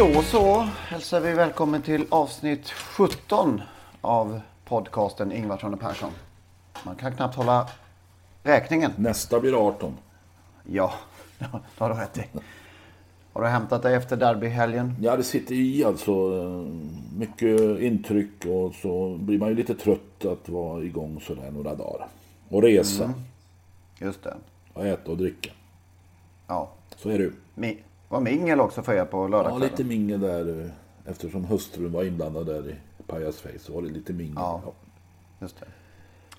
Då så hälsar vi välkommen till avsnitt 17 av podcasten Ingvarsson och Persson. Man kan knappt hålla räkningen. Nästa blir 18. Ja, det har du rätt i. Har du hämtat dig efter derbyhelgen? Ja, det sitter i alltså. Mycket intryck och så blir man ju lite trött att vara igång sådär några dagar. Och resa. Mm. Just det. Och äta och dricka. Ja. Så är det Mi var mingel också för er på lördagskvällen? Ja, lite mingel där. eh, Eftersom hustrun var inblandad där i Pajas Face så var det lite mingel. Ja. Just det.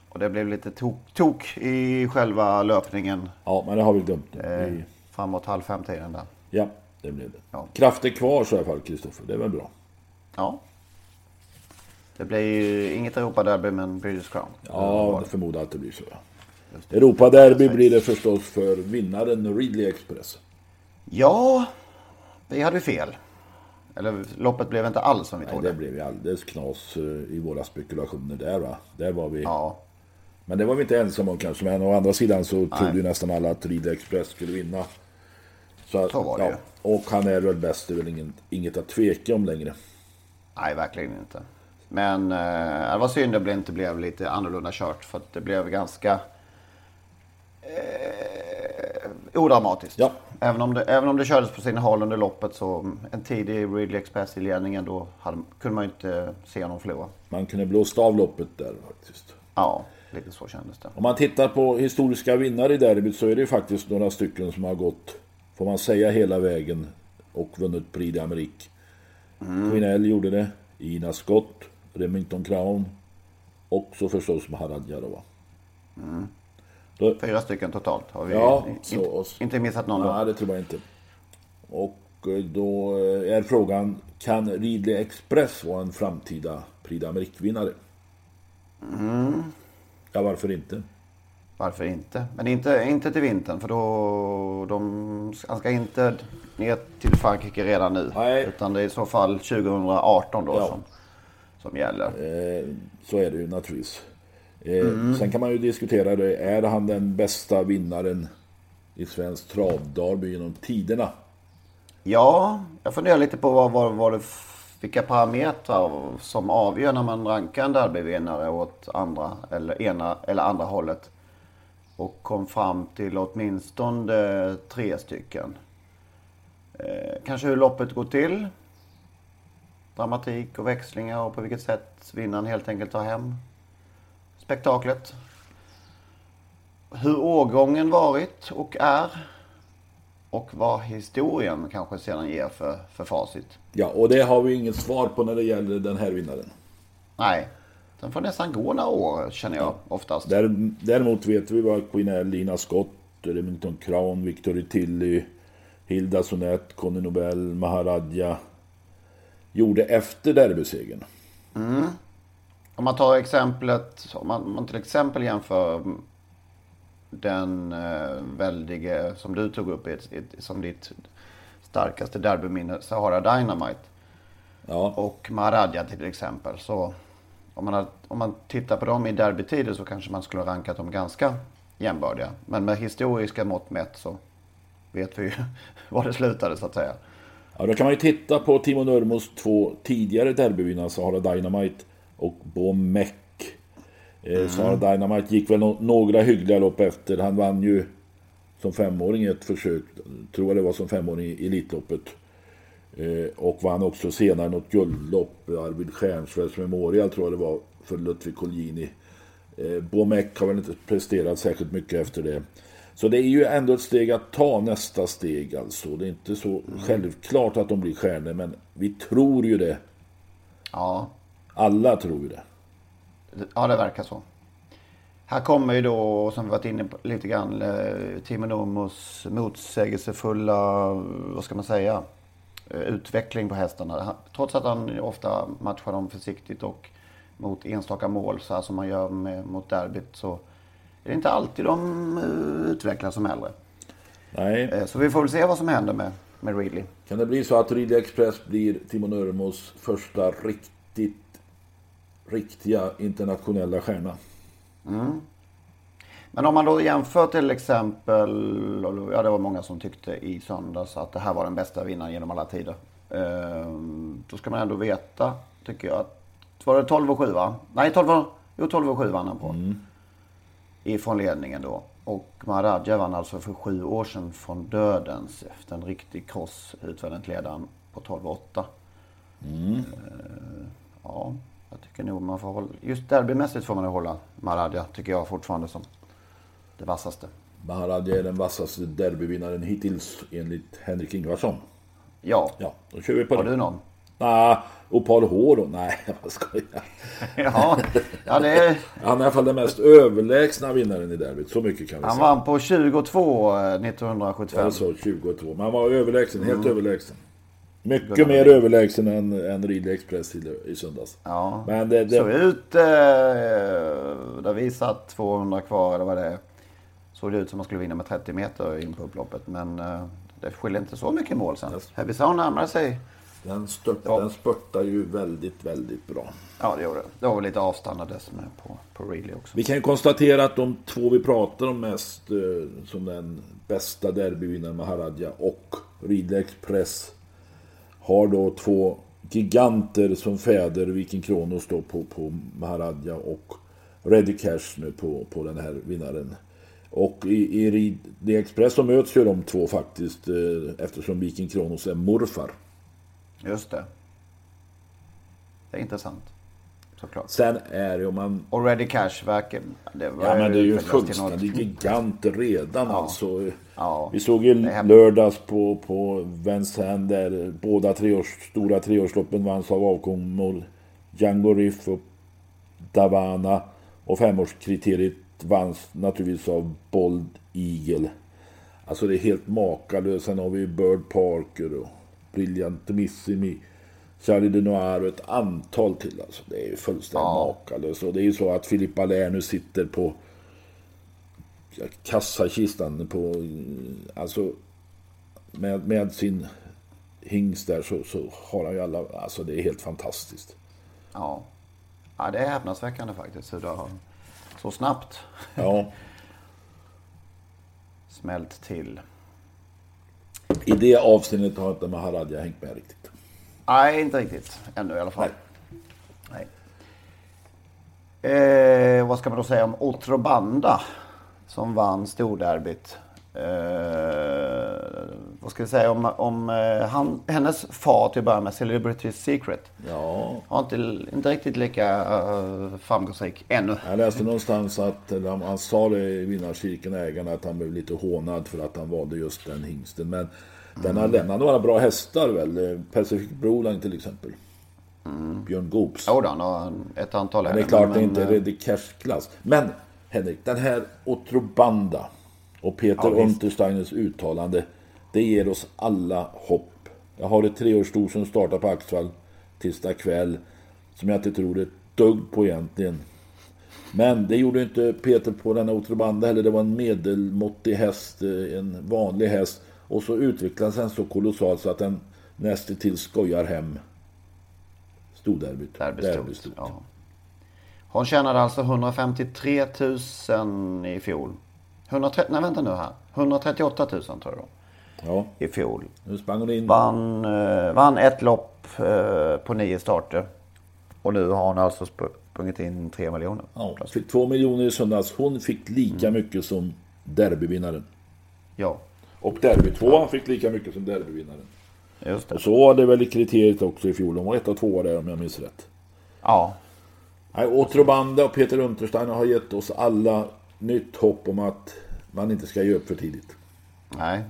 Och det blev lite tok, tok i själva löpningen. Ja, men det har vi glömt nu. Eh, Vi- framåt halv fem-tiden där. Ja, det blev det. Ja. Krafter kvar så i alla fall, Kristoffer. Det är väl bra. Ja. Det blir ju inget Europaderby men British Crown. Ja, jag förmodar att det blir så. Ja. Europaderby blir det förstås för vinnaren Ridley Express. Ja, vi hade fel. Eller loppet blev inte alls som vi Nej, trodde. det blev ju alldeles knas eh, i våra spekulationer där va. Där var vi. Ja, Men det var vi inte ensamma om kanske. Men å andra sidan så trodde ju nästan alla att Ridley Express skulle vinna. Så, Så var det ju. Och han är väl bäst. Det är väl ingen, inget att tveka om längre. nej verkligen inte. Men eh, det var synd att det inte blev lite annorlunda kört. För att det blev ganska eh, odramatiskt. Ja. Även, om det, även om det kördes på sina håll under loppet så en tidig Ridley Express i ledningen då hade, kunde man ju inte se någon förlora. Man kunde blåst av loppet där faktiskt. Ja, lite så kändes det. Om man tittar på historiska vinnare i derbyt så är det ju faktiskt några stycken som har gått, får man säga, hela vägen och vunnit Prix d'Amérique. Mm. Quinell gjorde det, Ina Scott, Remington Crown och så förstås Maharadja då. va. Då, Fyra stycken totalt har vi Ja, inte, så- inte missat någon då. nej, det tror jag inte. Och eh, då eh, är frågan, kan Ridley Express vara en framtida Prix d'Amérique-vinnare? Mm. Ja, varför inte? Varför inte? Men inte, inte till vintern för då... De, han ska inte ner till Frankrike redan nu. Nej. Utan det är i så fall 2018 då Ja. som, som gäller. Eh, så är det ju naturligtvis. Eh, Sen kan man ju diskutera det. Är han den bästa vinnaren i svensk travderby genom tiderna? Ja, jag funderar lite på vad, vad, vad det, vilka parametrar som avgör när man rankar en derbyvinnare åt andra eller ena eller andra hållet. Och kom fram till åtminstone tre stycken. Eh, kanske hur loppet går till. Dramatik och växlingar och på vilket sätt vinnaren helt enkelt tar hem spektaklet. Hur årgången varit och är. Och vad historien kanske sedan ger för, för facit. Ja, och det har vi inget svar på när det gäller den här vinnaren. Nej, den får nästan gå några år känner jag oftast. Där, däremot vet vi vad Quinell, Lina Scott, Remington Crown, Victory Tilly, Hilda Sonett, Conny Nobel, Maharadja gjorde efter derbysegern. Om man tar exemplet, om man, om man till exempel jämför den eh, väldige, som du tog upp i ett, ett, som ditt starkaste derbyminne, Sahara Dynamite. Ja, och Maradja till exempel. Så om man, har, om man tittar på dem i derbytider så kanske man skulle ha rankat dem ganska jämbördiga. Men med historiska mått mätt så vet vi ju var det slutade så att säga. Ja, då kan man ju titta på Timo Nurmos två tidigare derbyvinnare, Sahara Dynamite och Bo Meck. Eh, Sahara Dynamite gick väl no några hyggliga lopp efter. Han vann ju som femåring ett försök, tror jag det var som femåring i Elitloppet. Eh, och vann också senare något guldlopp, Arvid Stjernfeldts Memorial tror jag det var, för Ludvig Colgjini. Eh, Bomek har väl inte presterat särskilt mycket efter det. Så det är ju ändå ett steg att ta nästa steg alltså. Det är inte så självklart att de blir stjärnor, men vi tror ju det. Ja, Alla tror ju det. ja det verkar så. Här kommer ju då, som vi varit inne på lite grann, eh, Timo Nurmos motsägelsefulla, vad ska man säga, eh, utveckling på hästarna. Trots att han ofta matchar dem försiktigt och mot enstaka mål, så här som man gör med, mot derbyt, så är det inte alltid de eh, utvecklas som äldre. Nej, Så vi får väl se vad som händer med, med Ridley. kan det bli så att Ridley Express blir Timo Nurmos första riktigt, riktiga internationella stjärna? Men om man då jämför till exempel, ja det var många som tyckte i söndags att det här var den bästa vinnaren genom alla tider. Ehm, Då ska man ändå veta, tycker jag, att var det 12 och 7 va? Nej, 12 och, jo, 12 och 7 vann han på. Ifrån ledningen då. Och Maharaja vann alltså för sju år sedan från dödens efter en riktig kross utvändigt ledaren på 12 och 8. Ehm, Ja, jag tycker nog man får hålla, just derbymässigt får man nog hålla Maharaja, tycker jag fortfarande som det vassaste. Maharaja är den vassaste derbyvinnaren hittills enligt Henrik Ingvarsson. Ja, Ja, då kör vi på har det. du någon? Nej, och Paul H då? Nej, jag skojar. Ja, ja det är, Han är i alla fall den mest överlägsna vinnaren i derbyt. Så mycket kan vi han säga. vann på 22 eh, 1975. Alltså 22. Men han var överlägsen, helt Mm. överlägsen. Mycket mer överlägsen än, än Ridley Express i, i söndags. Ja, Men det, såg det, ut, eh, där vi satt 200 kvar eller vad det är. Såg det ut som man skulle vinna med 30 meter in på upploppet. Men eh, det skiljer inte så mycket mål sen. Heavisau närmade sig. den, stört, Ja. den spurtar ju väldigt, väldigt bra. Ja, det gjorde det. Det var väl lite avstannades med på, på Ridley också. Vi kan ju konstatera att de två vi pratar om mest eh, som den bästa derbyvinnaren Maharaja och Ridley Express har då två giganter som fäder. Viking Kronos då på, på Maharaja och Ready Cash nu på, på den här vinnaren. Och i, i Ridley Express så möts ju de två faktiskt eh, eftersom Viking Kronos är morfar. Just det. Det är intressant. Såklart. Sen är det om man Och Ready Cash verkar... Ja men det är ju en fullständig gigant redan alltså. Ja. Vi såg ju lördags på, på Vincennes där båda treårs, stora treårsloppen vanns av avkommor. Django Riff och Davana. Och femårskriteriet vanns naturligtvis av Bold Eagle. Alltså det är helt makalöst. Sen har vi Bird Parker och Brilliantissimi. Charlie de Noir och ett antal till. Alltså. Det är fullständigt makalöst. Och det är ju så att Filippa Lär nu sitter på ja, kassakistan på, alltså med, med sin hingst där så, så har han ju alla, alltså det är helt fantastiskt. Ja. ja, det är häpnadsväckande faktiskt hur det har så snabbt Ja, smält till. i det avseendet har inte Maharaja hängt med riktigt. Nej, inte riktigt. Ännu i alla fall. Nej. Eh, vad ska man då säga om Otrobanda som vann storderbyt? Eh, vad ska vi säga om, om eh, han, hennes far till att börja med, Celebrity Secret? Ja, Var inte, inte riktigt lika uh, framgångsrik ännu. jag läste någonstans att han, sa det i vinnarcirkeln, ägarna, att han blev lite hånad för att han valde just den hingsten. Men den har lämnat några bra hästar väl? Pacific Broline till exempel. Björn Goops. Jo då, han har ett antal Men det är klart det är men, inte eh, Ready Cash-klass. Men Henrik, den här Otrobanda och Peter Ja. Untersteiners uttalande. Det ger oss alla hopp. Jag har ett treårssto som startar på Axvall tisdag kväll. Som jag inte tror ett dugg på egentligen. Men det gjorde inte Peter på denna Otrobanda heller. Det var en medelmåttig häst, eh, en vanlig häst. Och så utvecklades den så kolossalt så att den nästintill skojar hem storderbyt. Derbystort. Derbystort. Ja. Hon tjänade alltså 153 000 i fjol. 130, nej vänta nu här. 138 000 tror jag då. Ja, I fjol. nu sprang hon in. Vann, eh, vann ett lopp eh, på nio starter. Och nu har hon alltså sp- sprungit in 3 miljoner. Ja, fick två miljoner i söndags. Hon fick lika Mm. mycket som derbyvinnaren. Ja, Och derbytvåan fick lika mycket som derbyvinnaren. just det. Och så var det väl i kriteriet också i fjol. De var ett och tvåa där om jag minns rätt. Ja, Nej, Otrobanda och Peter Untersteiner har gett oss alla nytt hopp om att man inte ska ge upp för tidigt. Nej,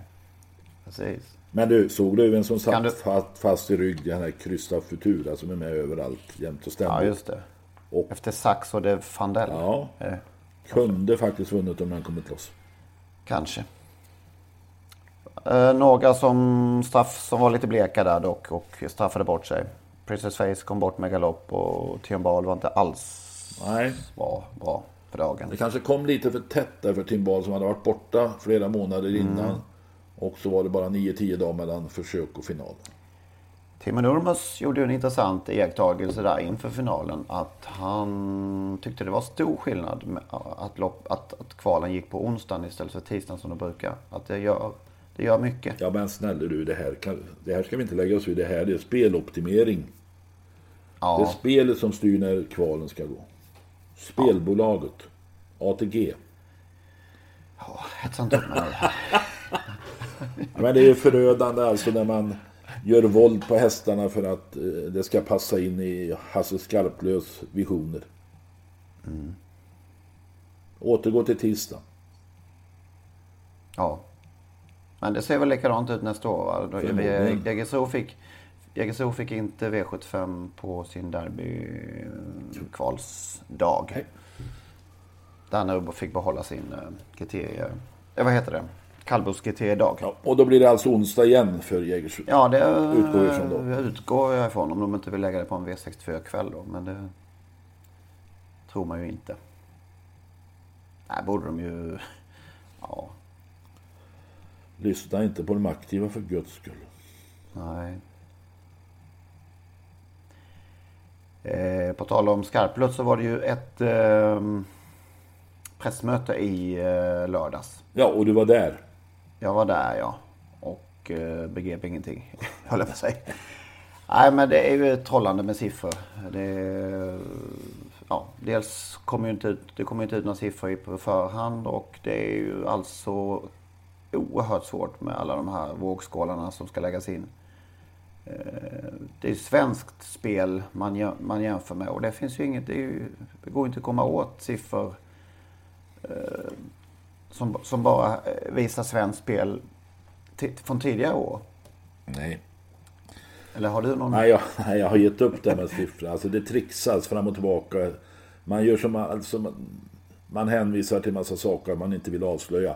precis. Men du, såg du vem som satt du- fast, fast i rygg? Den här Krysta Futura som är med överallt jämt och ständigt. Ja, just det. Och- Efter Sax och de Fandel. Ja. Eh, Kunde faktiskt vunnit om han kommit loss. kanske. Eh, några som, straff, som var lite bleka där dock och straffade bort sig. Princess Face kom bort med galopp och Tiambal var inte alls Nej, bra, bra för dagen. det kanske kom lite för tätt där för Timbal som hade varit borta flera månader innan. Och så var det bara 9-10 dagar mellan försök och final. Timo Nurmos gjorde en intressant iakttagelse där inför finalen. Att han tyckte det var stor skillnad att, lopp, att, att kvalen gick på onsdagen istället för tisdagen som de brukar. Att det gör, det gör mycket. Ja men snälla du, det här, kan, det här ska vi inte lägga oss vid. Det här det är speloptimering. Det är Ja, spelet som styr när kvalen ska gå. Spelbolaget. ATG. hetsa inte upp mig. Ja, men det är förödande alltså när man gör våld på hästarna för att eh, det ska passa in i Hasse Skarplös visioner. Återgå till tisdag. Ja. Men det ser väl likadant ut nästa år va? Jägersro fick, Jägersro fick inte V75 på sin derbykvalsdag. Nej. Där Nurbo fick behålla sin uh, kriterie... Eh, vad heter det? Kallblodskriteriedag. Ja, och då blir det alltså onsdag igen för Jägersro. Ja, det Utgår ifrån då. Utgår jag ifrån. Om de inte vill lägga det på en V64-kväll då. Men det tror man ju inte. Nej, borde de ju... Ja, Lyssna inte på de aktiva för guds skull. nej. Eh, på tal om skarplött så var det ju ett eh, pressmöte i eh, lördags. Ja, och du var där. Jag var där ja. Och eh, begrep ingenting. Höll jag på att säga. Nej men det är ju trollande med siffror. Det ja, dels kommer ju inte ut, det kommer inte ut några siffror i- på förhand. Och det är ju alltså oerhört svårt med alla de här vågskålarna som ska läggas in. Eh, Det är svenskt spel man, man jämför med. Och det finns ju inget, det, ju, det går inte att komma åt siffror som, som bara eh, visar svenskt spel från tidigare år? Nej. Eller har du någon? Nej, jag, nej, jag har gett upp det med siffror. Alltså det trixas fram och tillbaka. Man gör som alltså, man, man hänvisar till massa saker man inte vill avslöja.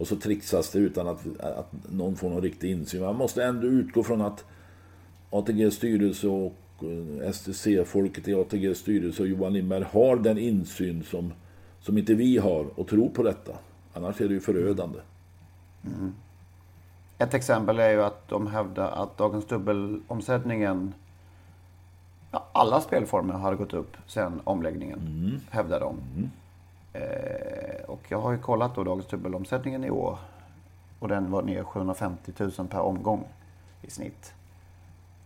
Och så trixas det utan att, att någon får någon riktig insyn. Man måste ändå utgå från att ATGs styrelse och eh, STC-folket i ATGs styrelse och Johan Lindberg har den insyn som, som inte vi har och tror på detta. Annars är det ju förödande. Ett exempel är ju att de hävdar att dagens dubbelomsättningen ja, alla spelformer har gått upp sen omläggningen, hävdar de. Eh, och jag har ju kollat då dagens dubbelomsättningen i år. Och den var ner 750 000 per omgång i snitt.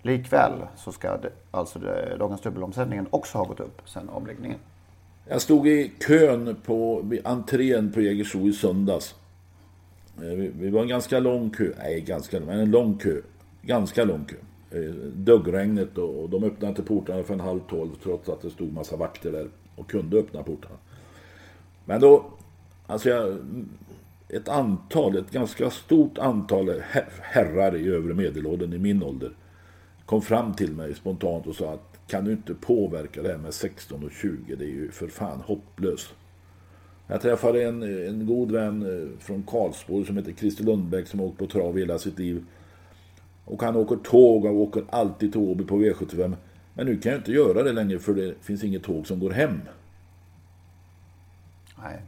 Likväl så ska det, alltså det, dagens dubbelomsättningen också ha gått upp sen omläggningen. Jag stod i kön på entrén på Jägersro i söndags. Eh, vi, vi var en ganska lång kö. Nej, ganska lång, men en lång kö. Ganska lång kö. Eh, Duggregnet och, och de öppnade inte portarna för en halv tolv trots att det stod massa vakter där och kunde öppna portarna. Men då, alltså jag, ett antal, ett ganska stort antal herrar i övre medelåldern i min ålder kom fram till mig spontant och sa att kan du inte påverka det här med 16 och 20? Det är ju för fan hopplöst. Jag träffade en, en god vän eh, från Karlsborg som heter Christer Lundbäck som har åkt på trav hela sitt liv. Och han åker tåg och åker alltid till Åby på V75. Men nu kan jag inte göra det längre för det finns inget tåg som går hem. Nej.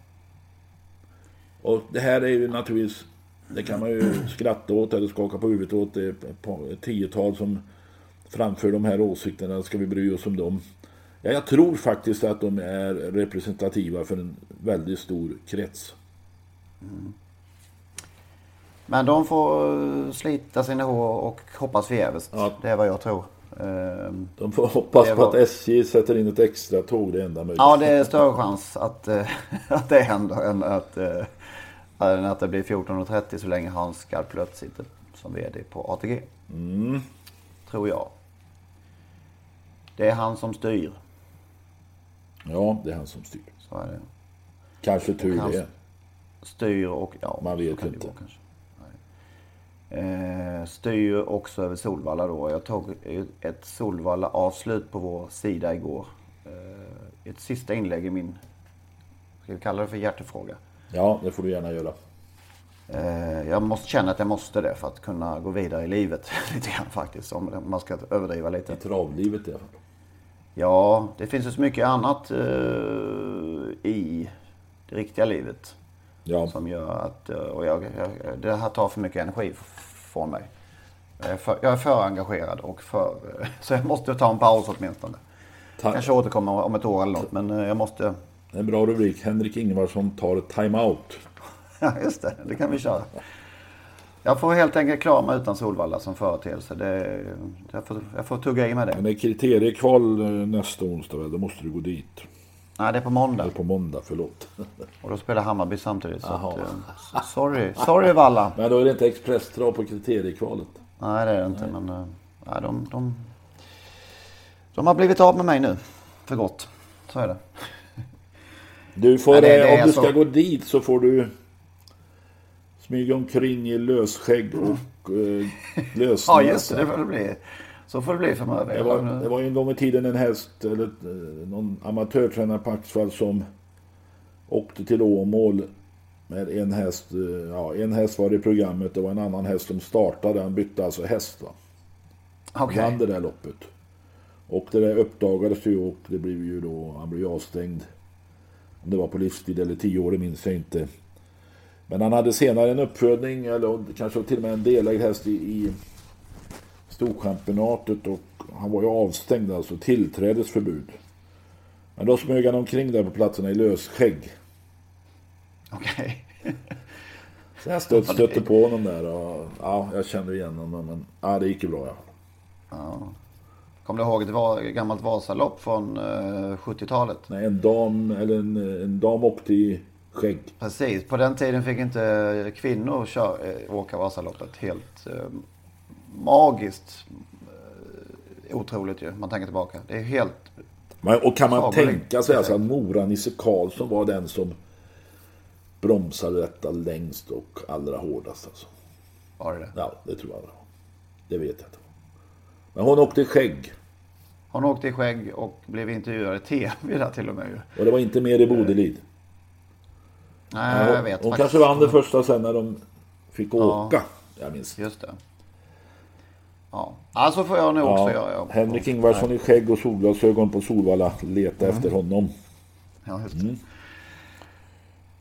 Och det här är ju naturligtvis, det kan man ju skratta åt eller skaka på huvudet åt. Det är ett tiotal som framför de här åsikterna. Ska vi bry oss om dem? Ja, jag tror faktiskt att de är representativa för en väldigt stor krets. Men de får slita sina hår och hoppas förgäves. Ja. Det är vad jag tror. Ehm, De får hoppas Det på var- att SJ sätter in ett extra tåg, det enda möjliga. Ja, det är större chans att, eh, att det händer än att, eh, än att det blir 14.30 så länge Hans Skarplöt sitter som VD på ATG. Mm. Tror jag. Det är han som styr. Ja, det är han som styr. Så är det. Kanske tur det. styr och... Ja, Man vet kan det inte. gå kanske. Eh, styr också över Solvalla då. Jag tog ett Solvalla avslut på vår sida igår. Eh, ett sista inlägg i min, ska vi kalla det för hjärtefråga. Ja, det får du gärna göra. Eh, jag måste känna att jag måste det för att kunna gå vidare i livet lite grann faktiskt. Om man ska överdriva lite. I travlivet i alla fall. Ja, det finns ju så mycket annat i det riktiga livet. Ja, Som gör att, eh, och jag, jag, det här tar för mycket energi från mig. Jag är för, jag är för engagerad och för, eh, så jag måste ta en paus åtminstone. ta- Kanske återkomma om ett år eller något, men eh, jag måste, en bra rubrik. Henrik Ingvarsson tar time-out. ja just det, det kan vi köra. Jag får helt enkelt klara mig utan Solvalla som företeelse. Det, jag, får, jag får tugga i med Men det. det är kriteriekval nästa onsdag? Då måste du gå dit. Nej, det är på måndag. Eller på måndag, förlåt. Och då spelar Hammarby samtidigt. Så att, eh, sorry, sorry Valla. Men då är det inte expresstrav på kriteriekvalet. Nej, det är det inte. Men eh, nej, de, de, de har blivit av med mig nu. För gott. Så är det. Du får, Ja, det- det eh, är om du så. ska gå dit så får du smyga omkring i lösskägg och eh, lösnäsa. Ja, just det. Det får det bli. Så får det bli framöver. Det var, det var ju en gång i tiden en häst, eller eh, någon amatörtränare på Axvall som åkte till Åmål med en häst. eh, Ja, en häst var i programmet, var en annan häst som startade. Han bytte alltså häst va. Okej. Vann det där loppet. Och det där uppdagades ju och det blev ju då, han blev avstängd. Om det var på livstid eller tio år, det minns jag inte. Men han hade senare en uppfödning, eller kanske till och med en delägd häst i, i Storchampionatet och han var ju avstängd, alltså tillträdesförbud. Men då smög han omkring där på platserna i lösskägg. Okej. Så jag stöt, stötte på honom där och ja, jag kände igen honom. Men ja, det gick ju bra ja. Ja. Kommer du ihåg ett gammalt Vasalopp från eh, 70-talet? Nej, en dam, eller en, en dam åkte i skägg. Precis. På den tiden fick inte kvinnor kör, eh, åka Vasaloppet. Helt eh, magiskt. Eh, otroligt ju. Man tänker tillbaka. Det är helt... Och kan man Sagolikt. tänka sig alltså att Mora-Nisse Karlsson var den som bromsade detta längst och allra hårdast alltså. Var det det? Ja, det tror jag. Det vet jag inte. Men hon åkte i skägg. Hon åkte i skägg och blev intervjuad i tv där till och med. Och det var inte mer i Bodelid. Nej, jag vet hon faktiskt. kanske vann det första sen när de fick åka. Jag minns. Just det. Ja, alltså får jag nog också göra. Ja. Henrik Ingvarsson i skägg och solglasögon på Solvalla. Leta Mm. efter honom. Ja, just det. Mm.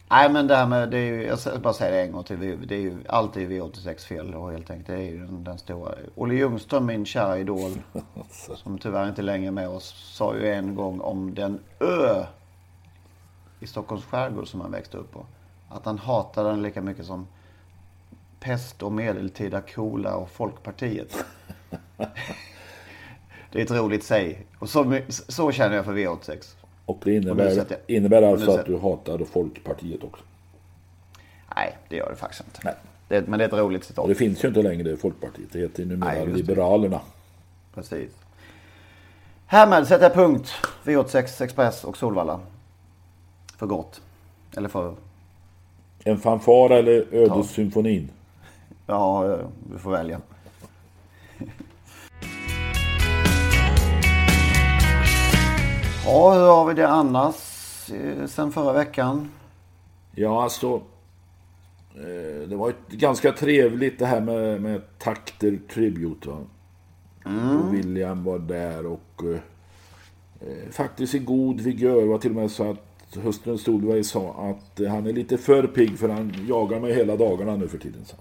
Nej, men det här med, det är ju, jag ska bara säga det en gång till. Det är ju alltid V86 fel då helt enkelt. Det är ju den, den stora. Olle Ljungström, min kära idol, som tyvärr inte längre är med oss, sa ju en gång om den ö i Stockholms skärgård som han växte upp på. Att han hatade den lika mycket som pest och medeltida coola och Folkpartiet. Det är ett roligt säg. Och så, så känner jag för V86. Och det Och innebär, jag- innebär och alltså att du hatar Folkpartiet också. Nej, det gör det faktiskt inte. Nej. Det, men det är ett roligt citat. Och det finns ju inte längre Folkpartiet. Det heter ju numera Nej, just det. Liberalerna. Precis. Härmed sätter jag punkt. V86 Express och Solvalla. För gott. Eller för... En fanfar eller ödessymfonin? Ja, du får välja. Ja, hur har vi det annars eh, sen förra veckan? Ja, alltså. Eh, det var ett ganska trevligt det här med, med takter tribute. Va? Och William var där och eh, eh, faktiskt i god vigör. Var till och med så att hustrun Solveig sa att han är lite för pigg för han jagar mig hela dagarna nu för tiden. Så.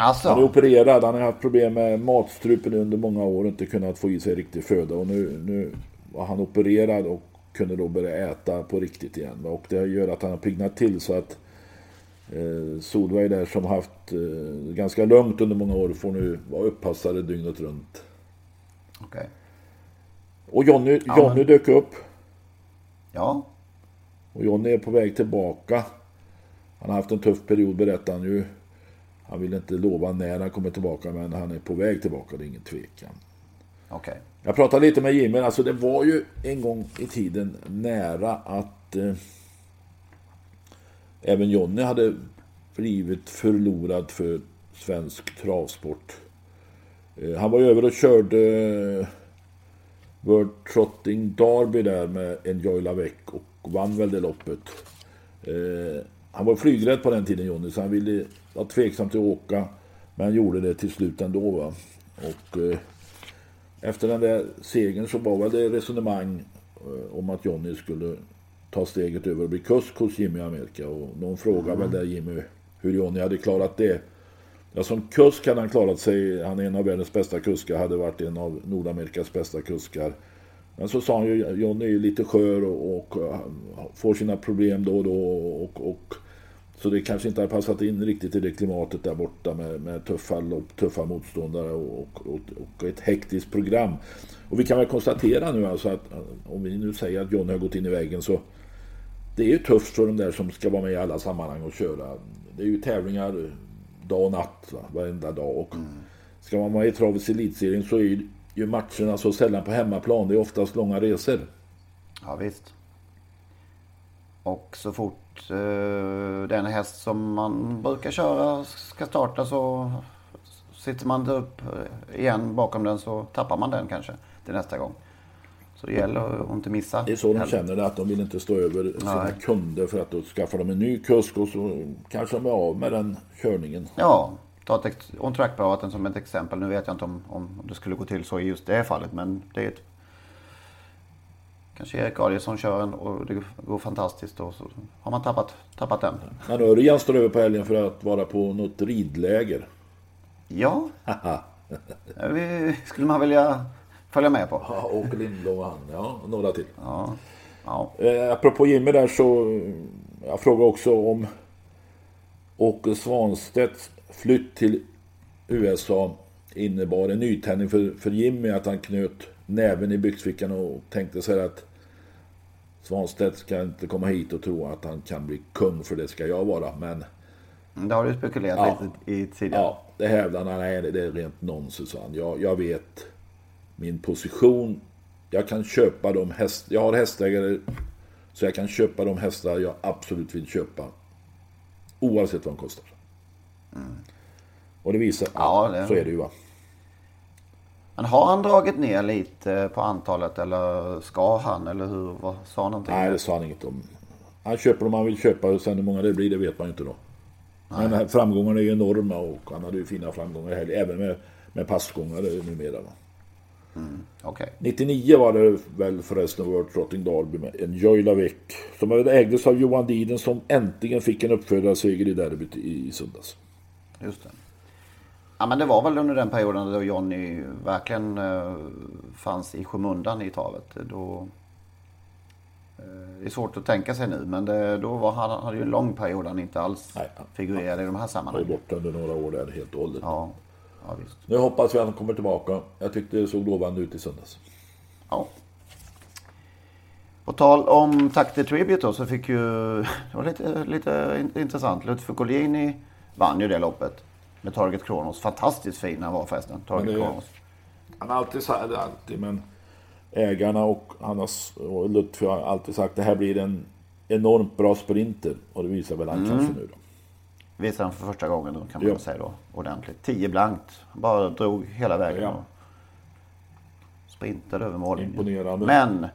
Alltså, Han är opererad, han har haft problem med matstrupen under många år och inte kunnat få i sig riktig föda. Och nu, nu var han opererad och kunde då börja äta på riktigt igen. Och det gör att han har piggnat till så att eh, Solveig där som haft eh, ganska lugnt under många år får nu vara uppassade dygnet runt. okej. Och Jonny, Ja, Jonny men- dök upp Ja, och Jonny är på väg tillbaka. Han har haft en tuff period berättar han ju. Han vill inte lova när han kommer tillbaka men han är på väg tillbaka, det är ingen tvekan. okej. Jag pratade lite med Jimmy, alltså det var ju en gång i tiden nära att eh, även Jonny hade blivit förlorad för svensk travsport. Eh, han var ju över och körde eh, World Trotting Derby där med Enjoy Lavec och vann väl det loppet. Eh, han var flygrädd på den tiden Jonny, så han ville, var tveksam till att åka. Men han gjorde det till slut ändå. Va? Och, eh, efter den där segern så var det resonemang eh, om att Jonny skulle ta steget över och bli kusk hos Jimmy i Amerika. Och någon frågade mm. väl där Jimmy hur Jonny hade klarat det. Ja, som kusk hade han klarat sig. Han är en av världens bästa kuskar. Hade varit en av Nordamerikas bästa kuskar. Men så sa han ju, Jonny är lite skör och, och, och, får sina problem då och då. Och, och, så det kanske inte har passat in riktigt i det klimatet där borta med, med tuffa lopp, tuffa motståndare och, och, ett hektiskt program. Och vi kan väl konstatera nu alltså att om vi nu säger att Jonny har gått in i väggen så det är ju tufft för de där som ska vara med i alla sammanhang och köra. Det är ju tävlingar dag och natt, va? varenda dag. Och mm. Ska man vara med i travets elitserien så är ju matcherna så sällan på hemmaplan. Det är oftast långa resor. Ja visst. Och så fort eh, den häst som man brukar köra ska starta så sitter man upp igen bakom den så tappar man den kanske till nästa gång. Så det gäller att inte missa. Det är så de känner det, att de vill inte stå över sina Nej. kunder för att då skaffar de en ny kusk och så kanske de är av med den körningen. Ja, ta on track praten som ett exempel. Nu vet jag inte om, om det skulle gå till så i just det fallet, men det är ett Kanske Erik Adielsson kör en och det går fantastiskt och så har man tappat, tappat den. Men Örjan står över på helgen för att vara på något ridläger. Ja. det skulle man vilja följa med på. Ja, Åke Lindblom och han, ja, och några till. Ja. Ja. Eh, apropå Jimmy där så, jag frågar också om Åke Svanstedts flytt till USA innebar en nytändning för, för Jimmy, att han knöt näven i byxfickan och tänkte sig att Svanstedt ska inte komma hit och tro att han kan bli kung, för det ska jag vara. Men... Det har du spekulerat ja, lite i tidigare. Ja, det hävdar han. Nej, det är rent nonsens. Jag, jag vet min position. Jag kan köpa de hästar, jag har hästägare så jag kan köpa de hästar jag absolut vill köpa. Oavsett vad de kostar. Mm. Och det visar, ja, det... så är det ju va. Men har han dragit ner lite på antalet eller ska han eller hur? Vad sa han någonting? Nej det sa han inget om. Han köper om han vill köpa och sen hur många det blir det vet man ju inte då. Nej. Men framgångarna är ju enorma och han hade ju fina framgångar här, även med, med passgångare numera. Va? Mm, okay. 99 var det väl förresten World Trotting Derby med en Joy Lavec. Som ägdes av Johan Diden som äntligen fick en uppfödarseger i derbyt i, i söndags. Just det. Ja men det var väl under den perioden då Johnny verkligen eh, fanns i skymundan i travet. Då, eh, det är svårt att tänka sig nu men det, då var han, hade ju en lång period han inte alls Nej, figurerade i de här sammanhangen. Han var borta under några år där helt och hållet. Ja. Ja, visst. Nu hoppas vi att han kommer tillbaka. Jag tyckte det såg lovande ut i söndags. Ja. På tal om Takte Tribute då så fick ju, det var lite, lite intressant. Lutfi Collini vann ju det loppet med Target Kronos. Fantastiskt fin han var förresten, Target Kronos. Han har alltid sagt, alltid, men ägarna och, han har, och Lutfi har alltid sagt det här blir en enormt bra sprinter. Och det visar väl han mm. kanske nu då visade han för första gången då, kan man ja. säga då, ordentligt. 10 blankt. Bara drog hela vägen. Ja. Och sprintade över mållinjen. Imponerande. Men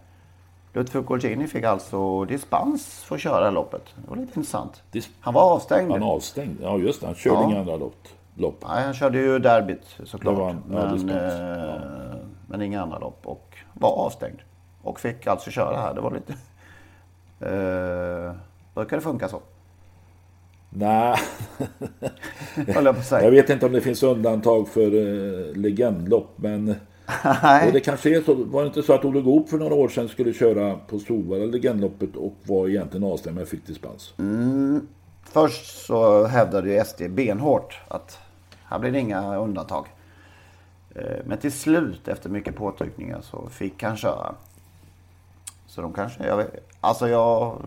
Lutfi Colgjini fick alltså dispens för att köra loppet. Det var lite intressant. Han var avstängd. Han avstängd. Ja just det, han körde ja. inga andra lopp. lopp. Nej, han körde ju derbyt såklart. Han, men, eh, men inga andra lopp. Och var avstängd. Och fick alltså köra här. Det var lite... Eh, brukar det funka så? Nej, jag, jag vet inte om det finns undantag för eh, legendlopp. Men och det kanske är så. Var det inte så att Olle Goop för några år sedan skulle köra på Solvalla legendloppet och var egentligen avstängd men fick dispens? Mm. Först så hävdade ju SD benhårt att här blir det inga undantag. Eh, men till slut efter mycket påtryckningar så fick han köra. Så de kanske, jag vet, alltså jag,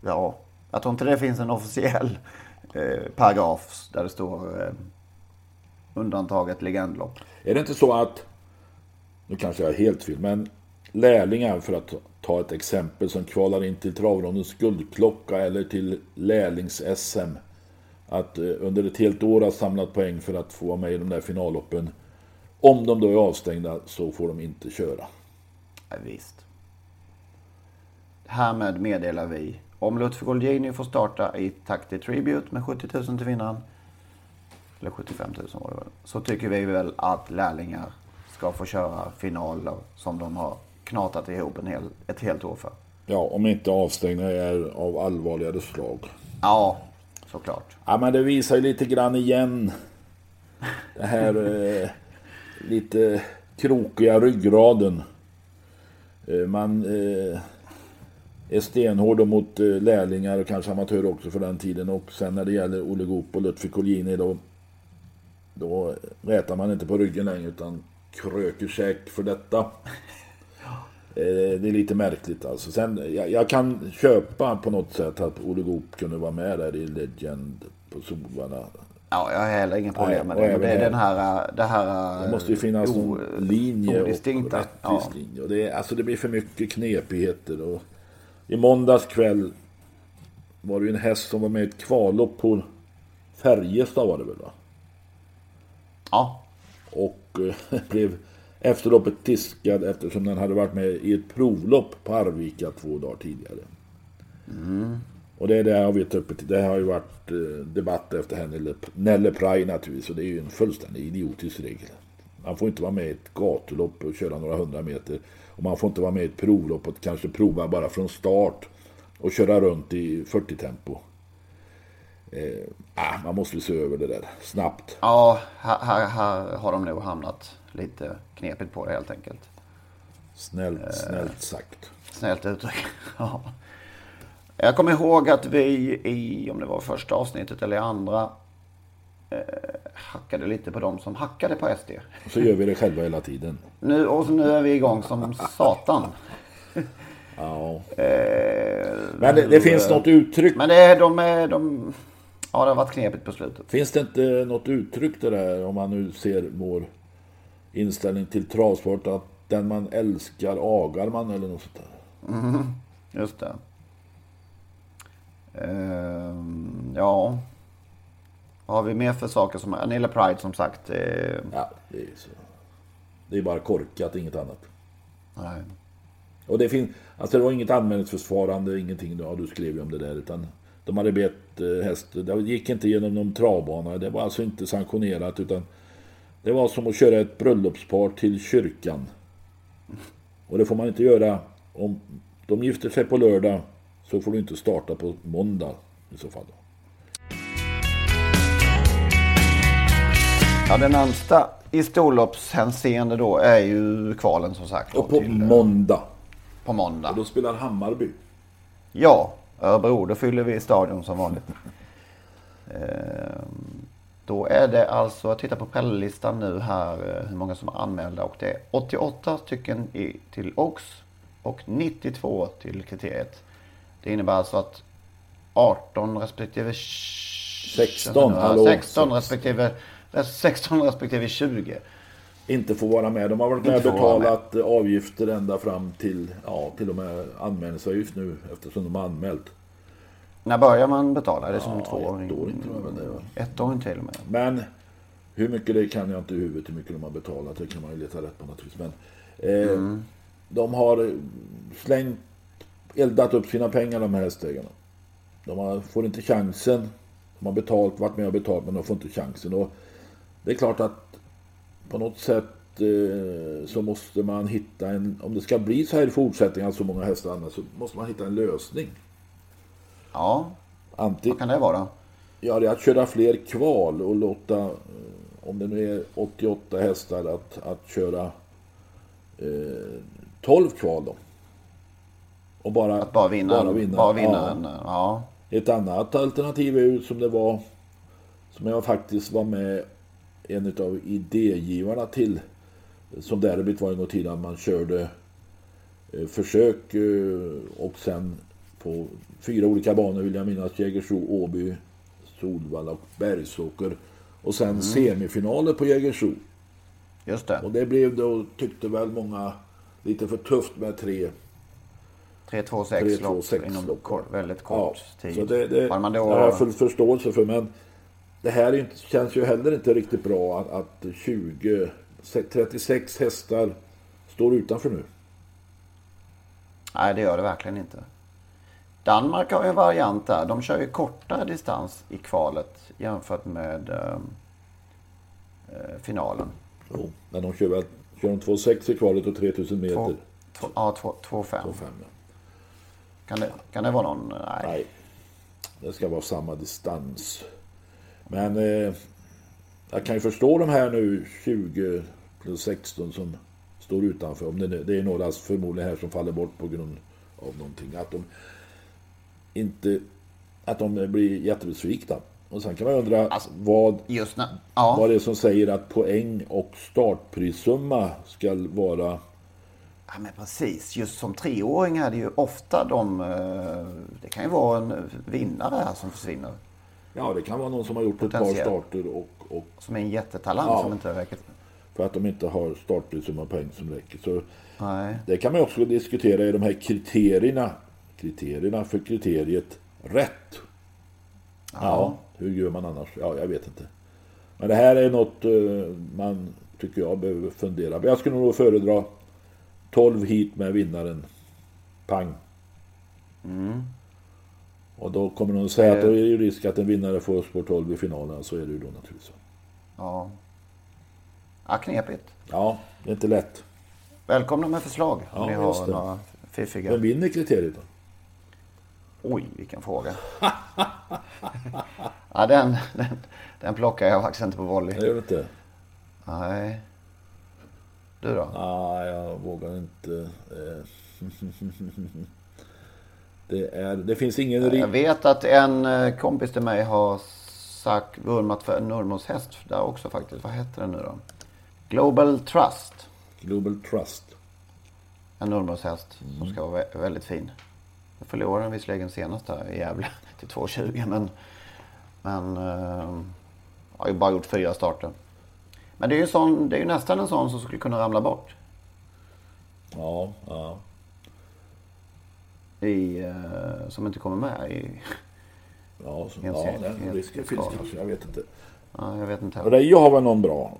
ja, jag tror inte det finns en officiell eh, paragraf där det står eh, undantaget legendlopp. Är det inte så att, nu kanske jag är helt fel, men lärlingar för att ta ett exempel som kvalar in till travrondens guldklocka eller till lärlings-SM. Att eh, under ett helt år ha samlat poäng för att få vara med i de där finalloppen. Om de då är avstängda så får de inte köra. Ja, visst. Härmed meddelar vi om Lutfi Golgini får starta i Takti Tribute med 70 000 till vinnaren. Eller 75 000 var det väl. Så tycker vi väl att lärlingar ska få köra finaler som de har knatat ihop en hel, ett helt år för. Ja, om inte avstängningar är av allvarligare slag. Ja, såklart. Ja, men det visar ju lite grann igen. Det här eh, lite krokiga ryggraden. Eh, man eh, är stenhård mot eh, lärlingar och kanske amatörer också för den tiden. Och sen när det gäller Olle Goop och Lutfi Colgjini då, då rätar man inte på ryggen längre utan kröker käk för detta. Eh, det är lite märkligt alltså. Sen, jag, jag, kan köpa på något sätt att Olle Goop kunde vara med där i Legend på Solvalla. Ja, jag har heller inga problem med det. det är den här... Det, här, det måste ju finnas o, någon linje och rättvis ja. linje. Och det, alltså det blir för mycket knepigheter. Och I måndags kväll var det ju en häst som var med i ett kvallopp på Färjestad var det väl va? Ja. Och eh, blev efter loppet diskad eftersom den hade varit med i ett provlopp på Arvika två dagar tidigare. Mm. Och det är det har vi uppe Det har ju varit eh, debatt efter henne, Nelle Praj naturligtvis. Och det är ju en fullständig idiotisk regel. Man får inte vara med i ett gatulopp och köra några hundra meter. Och man får inte vara med i ett provlopp och kanske prova bara från start. Och köra runt i 40 tempo. Eh, ah, man måste se över det där snabbt. Ja, här, här, här har de nog hamnat lite knepigt på det helt enkelt. Snällt, eh, snällt sagt. Snällt uttryck. ja. Jag kommer ihåg att vi i, om det var första avsnittet eller andra, eh, hackade lite på dem som hackade på SD. Och så gör vi det själva hela tiden. Nu, och så nu är vi igång som satan. ja. Eh, men det, det finns något uttryck. Men det de är, de, ja det har varit knepigt på slutet. Finns det inte något uttryck det där om man nu ser vår inställning till travsport att den man älskar agar man eller något sånt där. Mm, just det. Uh, ja. Vad har vi mer för saker som... Anilla Pride som sagt. Uh... Ja, det är så. Det är bara korkat, inget annat. Nej. Och det finns... Alltså det var inget anmälningsförfarande, ingenting. Ja, du skrev ju om det där. Utan de hade bett eh, hästen. Det gick inte genom någon travbana. Det var alltså inte sanktionerat utan det var som att köra ett bröllopspar till kyrkan. Och det får man inte göra om de gifter sig på lördag så får du inte starta på måndag i så fall. Ja, den närmsta i storloppshänseende då är ju kvalen som sagt. Och på till, måndag. På måndag. Och då spelar Hammarby. Ja, Örebro. Då fyller vi stadion som vanligt. ehm, då är det alltså, jag tittar på Pelle-listan nu här, eh, hur många som är anmälda och det är 88 stycken i, till OX och 92 till kriteriet. Det innebär alltså att 18 respektive 16, hallå, 16 respektive 16 respektive 20 inte får vara med. De har varit med och betalat avgifter ända fram till, ja, till och med anmälningsavgift nu eftersom de har anmält. När börjar man betala? Är det som ja, två år? Ett år jag väl det. Ett år till och med. Men hur mycket det kan jag inte i huvudet, hur mycket de har betalat. Det kan man ju leta rätt på naturligtvis. Men eh, mm. de har slängt, eldat upp sina pengar de här hästägarna. De har, får inte chansen. De har betalt, varit med och betalt men de får inte chansen. Och det är klart att på något sätt eh, så måste man hitta en, om det ska bli så här i fortsättningen, så många hästar annars, så måste man hitta en lösning. Ja, Antingen, vad kan det vara? Ja, det är att köra fler kval och låta, eh, om det nu är 88 hästar, att, att köra eh, 12 kval då. Och bara, att bara vinna, bara vinna, bara vinna ja. En, ja. Ett annat alternativ är ju som det var, som jag faktiskt var med en av idégivarna till, som derbyt var en gång tidigare, man körde eh, försök eh, och sen på fyra olika banor vill jag minnas. Jägersro, Åby, Solvalla och Bergsåker. Och sen mm. semifinaler på Jägersro. Just det. Och det blev då, tyckte väl många lite för tufft med tre 3-2-6 lopp 3-2-6 inom kort, väldigt kort Ja, tid. så det, det, Har man det då... har jag full förståelse för. Men det här är inte, känns ju heller inte riktigt bra att, att 20, 36 hästar står utanför nu. Nej, det gör det verkligen inte. Danmark har ju en variant där. De kör ju kortare distans i kvalet jämfört med ehm, eh, finalen. Jo, men de kör väl kör de 2,6 i kvalet och 3000 meter. Två, två, ja, 2-5. 2,5 ja. Kan det, kan det vara någon? Nej. Nej, det ska vara samma distans. Men eh, jag kan ju förstå de här nu 20 plus 16 som står utanför. Om det, nu- det är några förmodligen här som faller bort på grund av någonting. Att de inte att de blir jättebesvikna. Och sen kan man undra Alltså- vad, ja, vad det är som säger att poäng och startprissumma ska vara ja, men precis. Just som treåring är det ju ofta de... eh, Det kan ju vara en vinnare här som försvinner. Ja, det kan vara någon som har gjort ett par Potentiell. starter och, och Som är en jättetalang Ja. som inte räcker. för att de inte har startprissumma poäng som räcker. Så Nej. det kan man också diskutera i de här kriterierna. Kriterierna för kriteriet rätt. Ja. hur gör man annars? Ja, jag vet inte. Men det här är något eh, man tycker jag behöver fundera på. Jag skulle nog föredra 12 hit med vinnaren. Pang. Och då kommer någon säga att är det ju risk att en vinnare får spår 12 i finalen. Så är det ju då naturligtvis. Ja. Ja, knepigt. Ja, det är inte lätt. Välkomna med förslag Ja, om ni just har det. några fiffiga. Vem vinner kriteriet då? Oj, vilken fråga. ja, den, den, den plockar jag faktiskt inte på volley. Jag vet inte. Nej. Du då? Nej, jag vågar inte. Det, är, det finns ingen Jag vet att en eh, kompis till mig har sagt, vurmat för en Nurmos häst där också faktiskt. Vad heter den nu då? Global Trust. Global Trust. En Nurmos häst Mm. som ska vara vä- väldigt fin. Jag förlorade den visserligen senast här i Gävle till 2,20 men... Men... Eh, har ju bara gjort fyra starter. Men det är ju, sån, det är ju nästan en sån som skulle kunna ramla bort. Ja, ja. I, eh, som inte kommer med i... Ja, så, ja den en risken finns kanske. Jag vet inte. Ja, jag vet inte. Reijo har väl någon bra?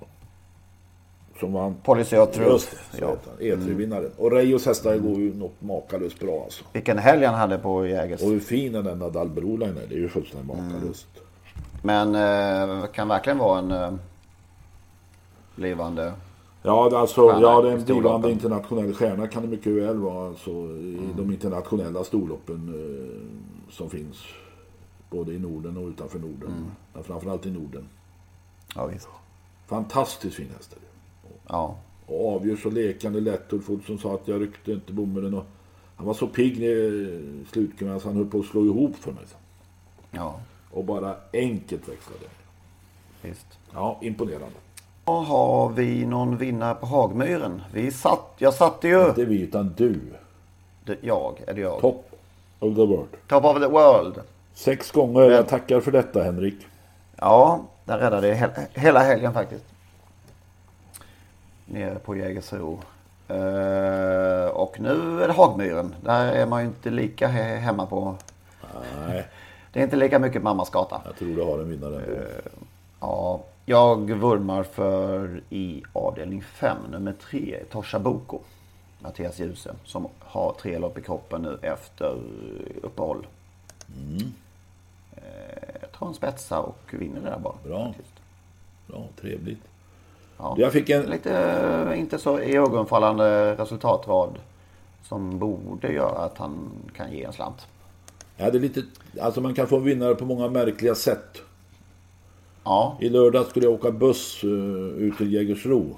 Som vann. Policy of Truth. Just det, så Ja. heter han. E3-vinnaren. Och Reijos hästar går ju något makalöst bra alltså. Vilken helg han hade på Jägers. Och hur fin den Nadal Broline är. Det är ju fullständigt Mm. makalöst. Men eh, kan verkligen vara en eh, blivande... Ja, alltså, Stjärna ja, det är en blivande internationell stjärna kan det mycket väl vara. Alltså, I de internationella storloppen eh, som finns. Både i Norden och utanför Norden. Men framförallt i Norden. Ja, visst. Fantastiskt fin häst. Ja. Och avgör så lekande lätt. Ulf Olsson sa att jag ryckte inte bomullen. Och han var så pigg i slutkurvan så han höll på att slå ihop för mig. Ja, Och bara enkelt växlade. visst. Ja, imponerande. Har vi någon vinnare på Hagmyren? Vi satt, jag satte ju... Inte vi utan du. Det, jag, är det jag? Top of the world. Top of the world. Sex gånger. Jag tackar för detta Henrik. Ja, där räddade jag he- hela helgen faktiskt. Nere på Jägersro. Eh, och nu är det Hagmyren. Där är man ju inte lika he- hemma på. Nej, Det är inte lika mycket mammas gata. jag tror du har en vinnare ändå. Ja, jag vurmar för i avdelning 5, nummer 3, Tosha Boko. Mattias Djuse, som har tre lopp i kroppen nu efter uppehåll. Eh, Jag tror han spetsar och vinner det där bara. Bra. faktiskt. Bra, trevligt. Ja. Jag fick en... Lite eh, inte så iögonfallande resultatrad som borde göra att han kan ge en slant. Jag hade lite... Alltså man kan få en vinnare på många märkliga sätt. Ja, I lördag skulle jag åka buss uh, ut till Jägersro.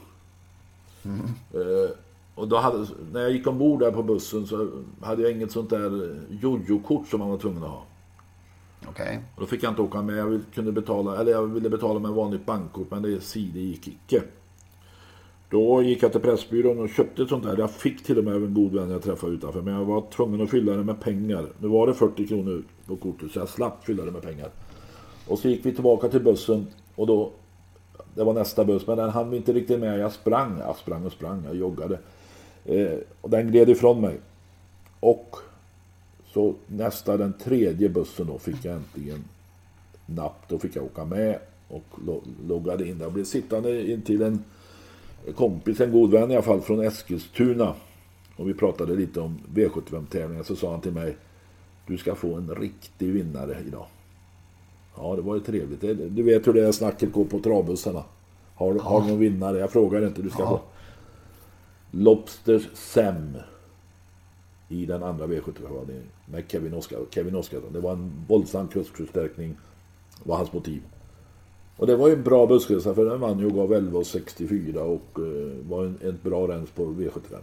Eh, och då hade, när jag gick ombord där på bussen så hade jag inget sånt där jojo-kort som man var tvungen att ha. okej. Och då fick jag inte åka med. Jag kunde betala, eller jag ville betala med vanligt bankkort men det CD gick icke. Då gick jag till Pressbyrån och köpte ett sånt där. Jag fick till och med en god vän jag träffade utanför. Men jag var tvungen att fylla det med pengar. Nu var det 40 kronor på kortet så jag slapp fylla det med pengar. Och så gick vi tillbaka till bussen och då det var nästa buss men den hann vi inte riktigt med. Jag sprang, jag sprang och sprang, jag joggade. Eh, och den gled ifrån mig. Och så nästa, den tredje bussen då fick jag äntligen napp. Då fick jag åka med och loggade in. Jag blev sittande intill en kompis, en god vän i alla fall, från Eskilstuna. Och vi pratade lite om V75-tävlingar. Så sa han till mig, du ska få en riktig vinnare idag. Ja, det var ju trevligt. Du vet hur det är snacket går på travbussarna. Har, ja. har du någon vinnare? Jag frågar inte. Du ska ja. få. Lobster Sem. I den andra V75 med Kevin, Oscar, Kevin Oskarsson. Det var en våldsam kursförstärkning. var hans motiv. Och det var ju en bra bussresa för den vann ju och gav 11,64 och uh, var en, ett bra rens på V75.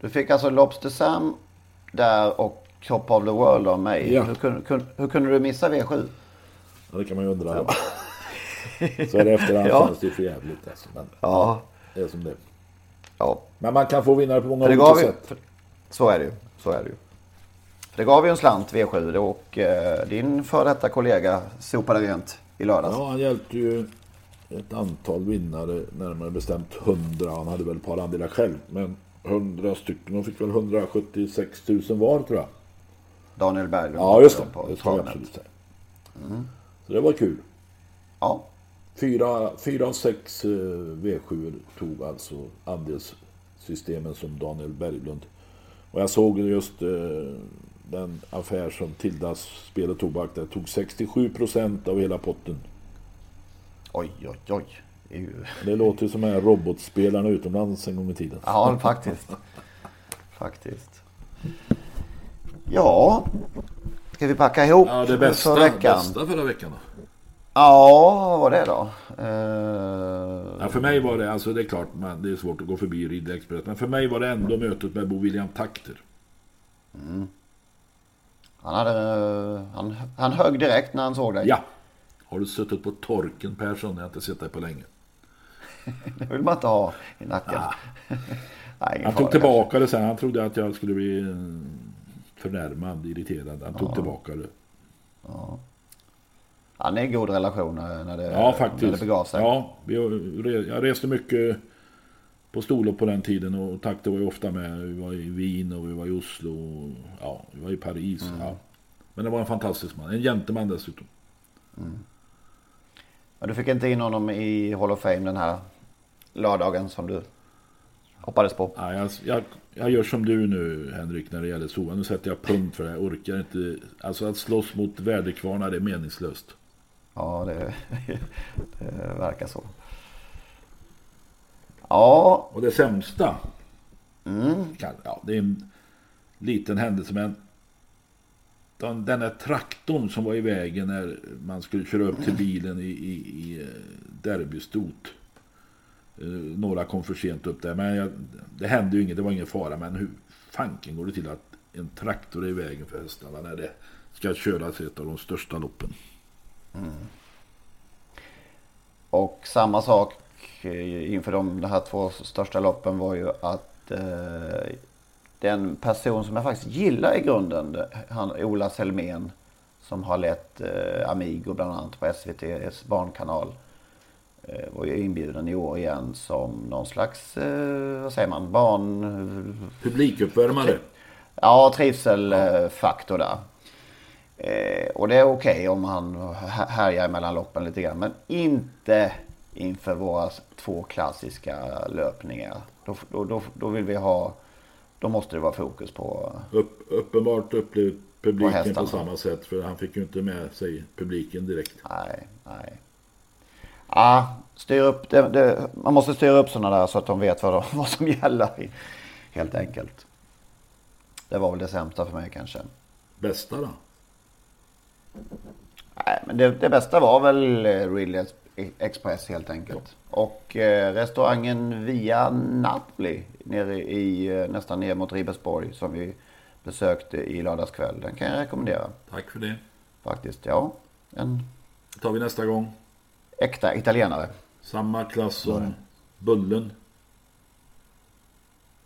Du fick alltså Lobster Sam där och Top of the World av mig. Ja. Hur, kunde, hur kunde du missa V7? Ja, det kan man ju undra. Ja. Så är det efterhand ja. känns det ju för jävligt. Alltså. Men ja. Det är som det Ja. Men man kan få vinnare på många olika sätt. För, så är det ju. Så är det ju. det gav ju en slant V7 och eh, din före detta kollega sopade rent i lördags. Ja, han hjälpte ju ett antal vinnare, närmare bestämt 100. Han hade väl ett par andelar själv, men 100 stycken. De fick väl 176 000 var tror jag. Daniel Berglund. Ja, just det. Det ska jag absolut säga. Mm. Så det var kul. Ja. Fyra, fyra av sex eh, V7 tog alltså andelssystemen som Daniel Berglund. Och jag såg just eh, den affär som Tildas Spel och Tobak där tog 67 procent av hela potten. Oj, oj, oj. Det, ju... det låter som här robotspelarna utomlands en gång i tiden. Ja, faktiskt. faktiskt. Ja, ska vi packa ihop ja, det bästa, för veckan? bästa förra veckan då? Ja, vad var det då? Uh... Ja, för mig var det, alltså det är klart, man, det är svårt att gå förbi Ridderexpress. Men för mig var det ändå mötet med Bo William Takter. Mm. Han, hade, han, han högg direkt när han såg dig. Ja. Har du suttit på torken Persson? Jag har inte sett dig på länge. det vill man inte ha i nacken. Ah. Nej, han tog tillbaka det sen. Han trodde att jag skulle bli eh, förnärmad, irriterad. Han tog ja. tillbaka det. Ja. Han är i god relation när det, ja, faktiskt. När det begav sig. Ja, jag reste mycket på storlopp på den tiden och Takte var ju ofta med. Vi var i Wien och vi var i Oslo. Och, ja, vi var i Paris. Mm. Ja. Men det var en fantastisk man. En gentleman dessutom. Mm. Men du fick inte in honom i Hall of Fame den här lördagen som du hoppades på? Ja, jag, jag, jag gör som du nu Henrik när det gäller Sova. Nu sätter jag punkt för det. Jag orkar inte. Alltså att slåss mot väderkvarnar är meningslöst. Ja, det, det verkar så. Ja. Och det sämsta. Mm. ja, det är en liten händelse men den, den där traktorn som var i vägen när man skulle köra upp till bilen i, i, i eh, derbystot. Eh, några kom för sent upp där. Men jag, det hände ju inget, det var ingen fara. Men hur fanken går det till att en traktor är i vägen för hästarna när det ska köras ett av de största loppen? Mm. Och samma sak eh, inför de, de här två största loppen var ju att eh, den person som jag faktiskt gillar i grunden, han Ola Selmén som har lett eh, Amigo bland annat på SVTs barnkanal. Eh, var ju inbjuden i år igen som någon slags, eh, vad säger man, barn... Publikuppvärmare. Ja, trivselfaktor där. Eh, och det är okej okay om han härjar mellan loppen lite grann. Men inte inför våra två klassiska löpningar. Då, då, då, då vill vi ha då måste det vara fokus på... Upp, uppenbart upplevde publiken på, på, samma sätt. För han fick ju inte med sig publiken direkt. Nej, nej. Ja, styr upp det, det, man måste styra upp sådana där så att de vet vad, de, vad som gäller. Helt enkelt. Det var väl det sämsta för mig kanske. Bästa då? Nej, men det, det bästa var väl eh, Ridley Express helt enkelt. Och eh, restaurangen Via Napoli nere i, eh, nästan ner mot Ribersborg som vi besökte i lördagskväll. Den kan jag rekommendera. Tack för det. Faktiskt, ja. En... Det tar vi nästa gång. Äkta italienare. Samma klass som Bullen.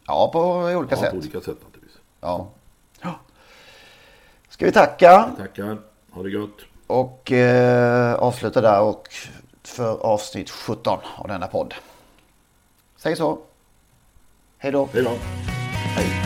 Ja, på olika ja, sätt. på olika sätt naturligtvis. Ja. Ska vi tacka? Tackar. Ha det gott. Och eh, avsluta där och för avsnitt 17 av denna podd. Säg så. Hej då. Hej då. Hej.